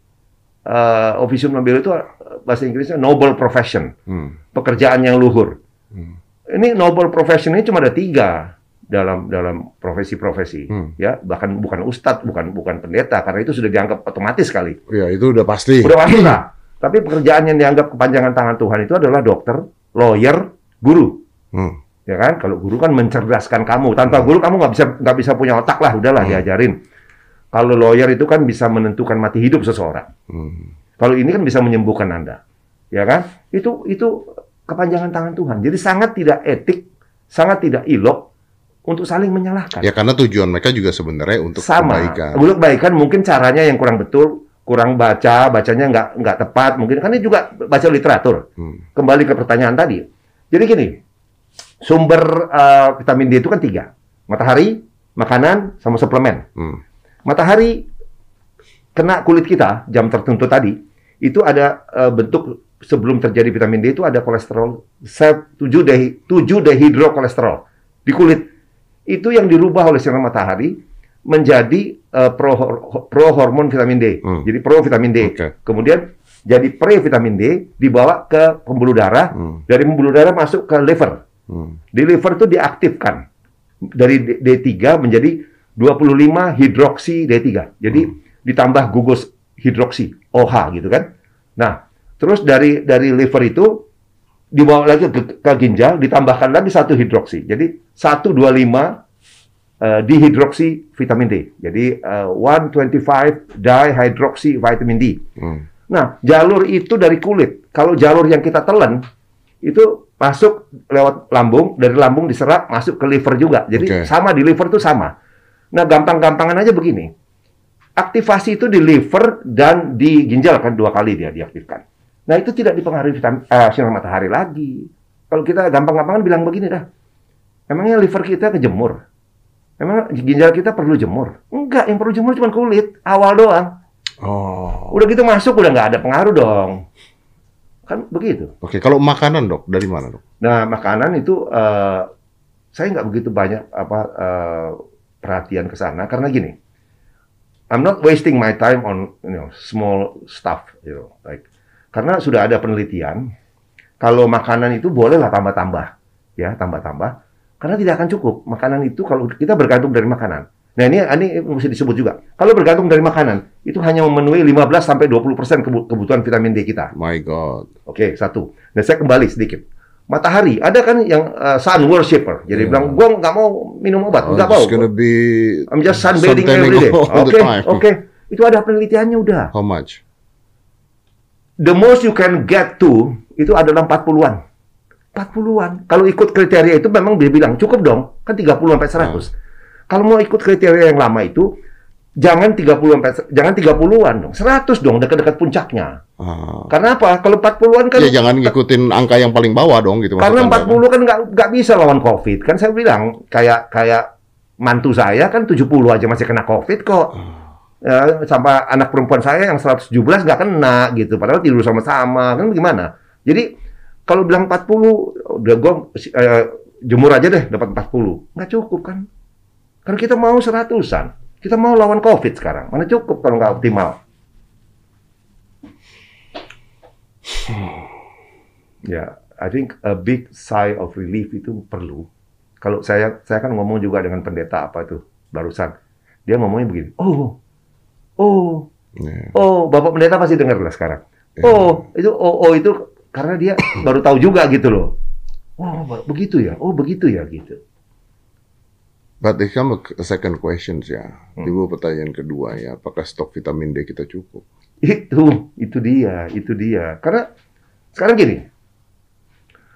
Eh, officium nobile itu eh, bahasa Inggrisnya noble profession, Hmm, pekerjaan yang luhur. hmm, Ini noble profession ini cuma ada tiga dalam dalam profesi-profesi, Hmm. ya bahkan bukan ustadz, bukan bukan pendeta, karena itu sudah dianggap otomatis sekali. Iya, itu udah pasti. Udah pasti lah. Tapi pekerjaan yang dianggap kepanjangan tangan Tuhan itu adalah dokter, lawyer, guru. Hmm, Ya kan? Kalau guru kan mencerdaskan kamu. Tanpa guru kamu nggak bisa nggak bisa punya otak lah. Udahlah Hmm. diajarin. Kalau lawyer itu kan bisa menentukan mati hidup seseorang. hmm. Kalau ini kan bisa menyembuhkan Anda. Ya kan? Itu itu kepanjangan tangan Tuhan. Jadi sangat tidak etik, sangat tidak ilok untuk saling menyalahkan. Ya karena tujuan mereka juga sebenarnya untuk Sama. kebaikan. Untuk kebaikan mungkin caranya yang kurang betul, kurang baca, bacanya nggak nggak tepat. Mungkin kan ini juga baca literatur. Hmm, Kembali ke pertanyaan tadi. Jadi gini, sumber eh, vitamin D itu kan tiga. Matahari, makanan, sama suplemen. hmm, Matahari kena kulit kita jam tertentu tadi, itu ada eh, bentuk sebelum terjadi vitamin D itu ada kolesterol 7 dehi, 7 dehidrokolesterol di kulit. Itu yang dirubah oleh sinar matahari menjadi eh, pro, pro hormon vitamin D. Hmm. Jadi pro vitamin D. Oke. Kemudian jadi pre vitamin D dibawa ke pembuluh darah, hmm, dari pembuluh darah masuk ke liver. Hmm. Di liver itu diaktifkan dari D- D3 menjadi 25 hidroksi D3. Jadi ditambah gugus hidroksi OH gitu kan. Nah, terus dari dari liver itu dibawa lagi ke, ke ginjal ditambahkan lagi satu hidroksi. Jadi 125 eh, dihidroksi vitamin D. Jadi eh, 125 dihydroxy vitamin D. hmm. Nah, jalur itu dari kulit. Kalau jalur yang kita telan itu masuk lewat lambung, dari lambung diserap masuk ke liver juga. Jadi Oke. sama di liver itu sama. Nah, gampang-gampangan aja begini. Aktivasi itu di liver dan di ginjal kan dua kali dia diaktifkan. Nah, itu tidak dipengaruhi vitamin eh, sinar matahari lagi. Kalau kita gampang-gampangan bilang begini dah. Emangnya liver kita kejemur? Emang ginjal kita perlu jemur? Enggak, yang perlu jemur cuma kulit, awal doang. Oh. Udah gitu masuk udah nggak ada pengaruh dong. Kan begitu. Oke, kalau makanan dok, dari mana dok? Nah, makanan itu eh, saya nggak begitu banyak apa eh, perhatian ke sana karena gini. I'm not wasting my time on you know small stuff, you know, like karena sudah ada penelitian kalau makanan itu bolehlah tambah-tambah, ya tambah-tambah karena tidak akan cukup. Makanan itu kalau kita bergantung dari makanan. Nah ini ini mesti disebut juga. Kalau bergantung dari makanan itu hanya memenuhi 15 sampai 20 persen kebutuhan vitamin D kita. My God. Oke, satu. Dan saya kembali sedikit. Matahari, ada kan yang uh, sun worshipper. Jadi Iya. bilang, gua nggak mau minum obat, Oh, nggak mau. gonna be I'm just sunbathing every day. the Oke, time. oke. Itu ada penelitiannya udah. How much? The most you can get to itu adalah 40-an. 40-an. Kalau ikut kriteria itu memang dia bilang cukup dong. Kan 30 sampai 100. Kalau mau ikut kriteria yang lama itu jangan 30 sampai jangan 30-an dong. 100 dong dekat-dekat puncaknya. Ah. Karena apa? Kalau 40-an kan ya jangan ngikutin angka yang paling bawah dong gitu. Karena maksud 40 Anda, kan nggak nggak bisa lawan COVID. Kan saya bilang kayak kayak mantu saya kan 70 aja masih kena COVID kok. Ya, sampai anak perempuan saya yang 117 nggak kena gitu. Padahal tidur sama-sama kan gimana? Jadi kalau bilang 40 udah gua eh, jemur aja deh dapat 40. Nggak cukup kan? Karena kita mau seratusan. Kita mau lawan COVID sekarang. Mana cukup kalau nggak optimal. Ya, I think a big sigh of relief itu perlu. Kalau saya saya kan ngomong juga dengan pendeta apa tuh barusan. Dia ngomongnya begini. Oh, oh, oh, bapak pendeta pasti dengar lah sekarang. Oh, itu oh, oh itu karena dia baru tahu juga gitu loh. Oh, begitu ya. Oh, begitu ya gitu. But it come a second question ya. Hmm. Tiba pertanyaan kedua ya, apakah stok vitamin D kita cukup? Itu, itu dia, itu dia. Karena sekarang gini,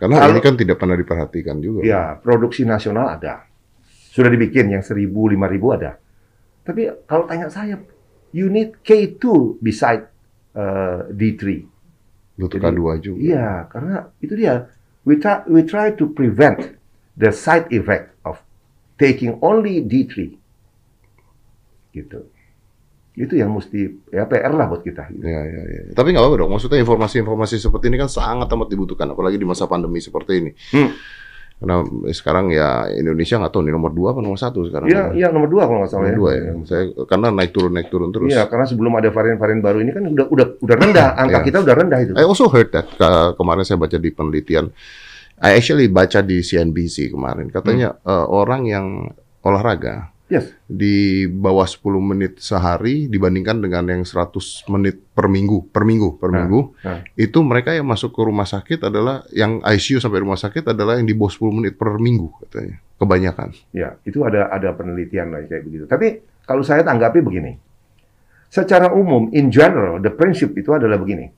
Karena Kalau- ini kan tidak pernah diperhatikan juga. Ya, produksi nasional ada. Sudah dibikin yang 1000, 5000 ada. Tapi kalau tanya saya, you need K2 beside uh, D3. Butuh Jadi, K2 juga. Iya, karena itu dia. We try, we try to prevent the side effect of taking only D3. Gitu. Itu yang mesti ya PR lah buat kita. Gitu. Ya, ya, ya. Tapi nggak apa-apa dong. Maksudnya informasi-informasi seperti ini kan sangat amat dibutuhkan, apalagi di masa pandemi seperti ini. Hmm. Karena sekarang ya Indonesia nggak tahu nih nomor dua apa nomor satu sekarang. Iya, iya nomor dua kalau nggak salah nomor ya. dua ya. Saya karena naik turun naik turun terus. Iya, karena sebelum ada varian-varian baru ini kan udah udah udah rendah, angka Iya. kita udah rendah itu. I also heard that Ke- kemarin saya baca di penelitian. I actually baca di CNBC kemarin. Katanya Hmm. eh, orang yang olahraga Yes. di bawah 10 menit sehari dibandingkan dengan yang 100 menit per minggu, per minggu, per Nah, minggu. nah. Itu mereka yang masuk ke rumah sakit adalah yang ICU sampai rumah sakit adalah yang di bawah 10 menit per minggu katanya. Kebanyakan. Ya, itu ada ada penelitian lah kayak begitu. Tapi kalau saya tanggapi begini. Secara umum, in general, the principle itu adalah begini.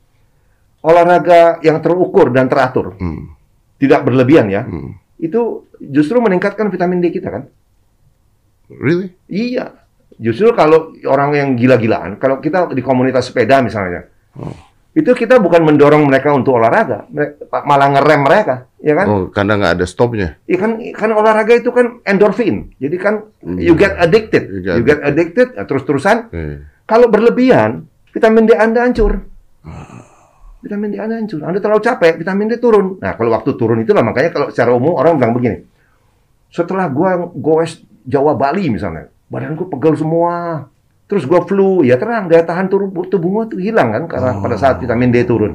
Olahraga yang terukur dan teratur, Hmm. Tidak berlebihan ya, Hmm. itu justru meningkatkan vitamin D kita kan? Really? Iya. Justru kalau orang yang gila-gilaan, kalau kita di komunitas sepeda misalnya, Oh. itu kita bukan mendorong mereka untuk olahraga, malah ngerem mereka, ya kan? Oh, karena nggak ada stopnya. Iya kan, kan olahraga itu kan endorfin, jadi kan Hmm. you get addicted, You get you get addicted, ya, terus-terusan. Eh. Kalau berlebihan, vitamin D Anda hancur. Vitamin D Anda hancur. Anda terlalu capek, vitamin D turun. Nah, kalau waktu turun itulah makanya kalau secara umum orang bilang begini. Setelah gua goes Jawa Bali misalnya, badanku pegel semua. Terus gua flu, ya terang daya tahan turun tubuh gua tuh hilang kan karena pada saat vitamin D turun.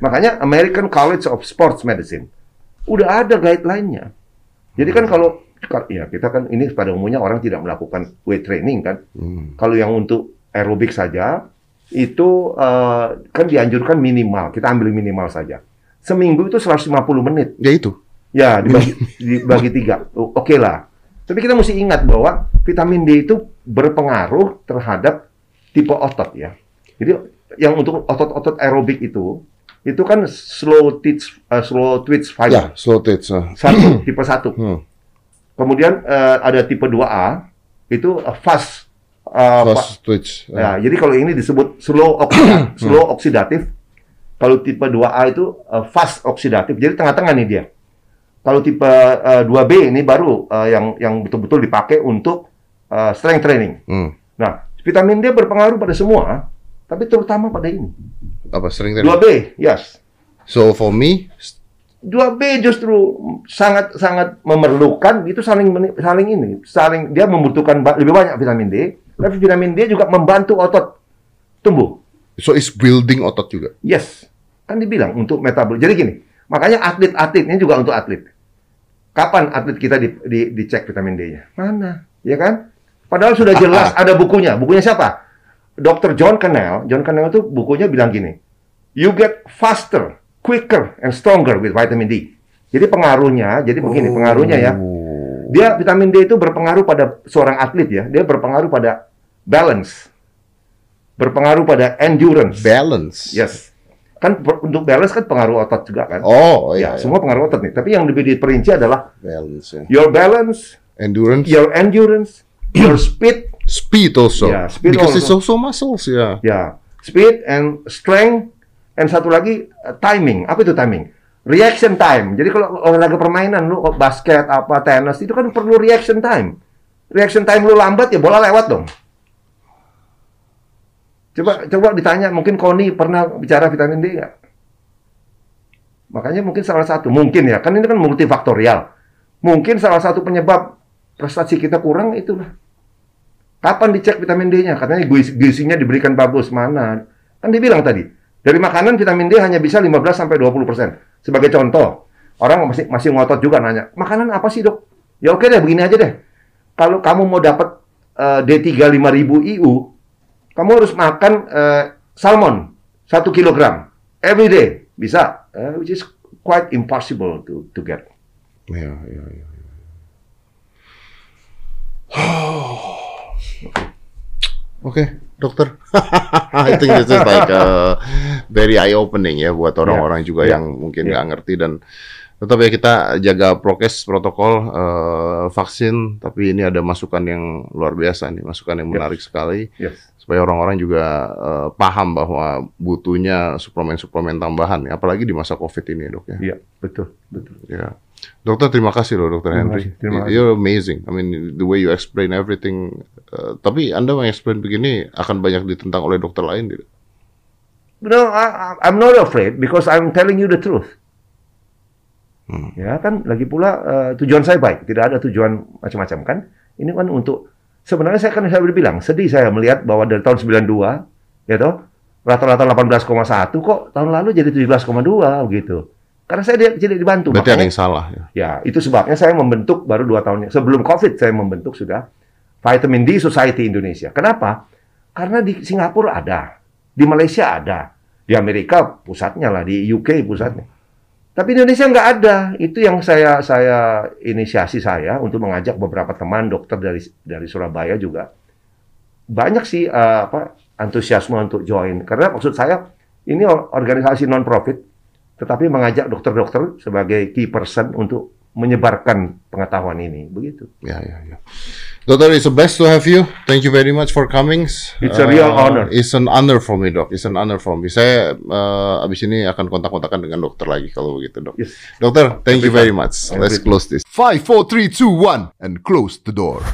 Makanya American College of Sports Medicine udah ada guideline-nya. Jadi kan kalau ya kita kan ini pada umumnya orang tidak melakukan weight training kan. Hmm. Kalau yang untuk aerobik saja itu eh, kan dianjurkan minimal, kita ambil minimal saja. Seminggu itu 150 menit. Ya itu. Ya, dibagi, dibagi tiga. Oke lah. Tapi kita mesti ingat bahwa vitamin D itu berpengaruh terhadap tipe otot ya. Jadi yang untuk otot-otot aerobik itu itu kan slow twitch eh, slow twitch Ya, fiber. slow twitch. ah. Satu, tipe satu. Hmm. Kemudian eh, ada tipe 2A itu fast eh, fa- Fast twitch. Ya, jadi kalau ini disebut slow oksida, slow oksidatif. Kalau tipe 2A itu uh, fast oksidatif. Jadi tengah-tengah nih dia. Kalau tipe uh, 2B ini baru uh, yang yang betul-betul dipakai untuk uh, strength training. Hmm. Nah, vitamin D berpengaruh pada semua, tapi terutama pada ini. Apa sering tadi? 2B, yes. So for me, 2B justru sangat sangat memerlukan itu saling saling ini, saling dia membutuhkan lebih banyak vitamin D, tapi vitamin D juga membantu otot tumbuh. so is building otot juga. Yes, kan dibilang untuk metabol. Jadi gini, makanya atlet-atlet ini juga untuk atlet. Kapan atlet kita di, di, dicek vitamin D-nya? Mana? Ya kan? Padahal sudah jelas ada bukunya. Bukunya siapa? Dr. John Cannell. John Cannell itu bukunya bilang gini, you get faster, quicker, and stronger with vitamin D. Jadi pengaruhnya, jadi begini pengaruhnya ya. Dia vitamin D itu berpengaruh pada seorang atlet ya. Dia berpengaruh pada balance, berpengaruh pada endurance. Balance. Yes. Kan untuk balance kan pengaruh otot juga kan. Oh, ya, iya. semua pengaruh otot nih. Tapi yang lebih diperinci adalah balance. ya. your balance, Endurance. your endurance, your speed, Speed also. Yeah, speed Because it's also. also muscles ya. ya, speed and strength, and satu lagi uh, timing. Apa itu timing? Reaction time. Jadi kalau olahraga permainan lu basket apa tenis itu kan perlu reaction time. Reaction time lu lambat ya bola lewat dong. Coba coba ditanya mungkin Koni pernah bicara vitamin D nggak? Makanya mungkin salah satu mungkin ya kan ini kan multifaktorial. Mungkin salah satu penyebab prestasi kita kurang itulah. Kapan dicek vitamin D-nya? Katanya gizi- gizinya diberikan bagus mana? Kan dibilang tadi, dari makanan vitamin D hanya bisa 15 sampai 20%. Sebagai contoh, orang masih masih ngotot juga nanya, "Makanan apa sih, Dok?" Ya oke deh, begini aja deh. Kalau kamu mau dapat eh, D3 5000 IU, kamu harus makan eh, salmon 1 kilogram every day. Bisa, Eh, which is quite impossible to to get. Ya, ya, ya. Oke, dokter. I think this is like uh, very eye opening ya buat orang-orang juga Yeah. yang mungkin Yeah. nggak ngerti dan tetap ya kita jaga prokes protokol uh, vaksin tapi ini ada masukan yang luar biasa nih, masukan yang Yeah. menarik sekali. Yes. supaya orang-orang juga uh, paham bahwa butuhnya suplemen-suplemen tambahan, ya, apalagi di masa COVID ini, dok ya. Iya, betul, betul. Ya. Dokter terima kasih loh Dokter Terima Henry. kasih, terima kasih. You're amazing. I mean the way you explain everything. Uh, tapi Anda mengeksplain begini akan banyak ditentang oleh dokter lain tidak? No, I, I'm not afraid because I'm telling you the truth. Ya kan, lagi pula eh, tujuan saya baik, tidak ada tujuan macam-macam kan. Ini kan untuk sebenarnya saya kan saya udah bilang sedih saya melihat bahwa dari tahun 92 ya toh rata-rata 18,1 kok tahun lalu jadi 17,2 gitu. Karena saya tidak dibantu. Berarti ada Makanya- yang salah ya. Ya, itu sebabnya saya membentuk baru dua tahun sebelum COVID saya membentuk sudah Vitamin D Society Indonesia. Kenapa? Karena di Singapura ada, di Malaysia ada, di Amerika pusatnya lah, di UK pusatnya. Tapi Indonesia nggak ada. Itu yang saya saya inisiasi saya untuk mengajak beberapa teman dokter dari dari Surabaya juga. Banyak sih eh, apa antusiasme untuk join. Karena maksud saya ini or- organisasi non profit tetapi mengajak dokter-dokter sebagai key person untuk menyebarkan pengetahuan ini begitu. Ya, ya, ya. Dokter, it's the best to have you. Thank you very much for coming. Uh, It's a real honor. It's an honor for me, dok. It's an honor for me. Saya uh, abis ini akan kontak-kontakan dengan dokter lagi kalau begitu, dok. Yes. Dokter, thank you very much. Let's Everything. close this. Five, four, three, two, one, and close the door.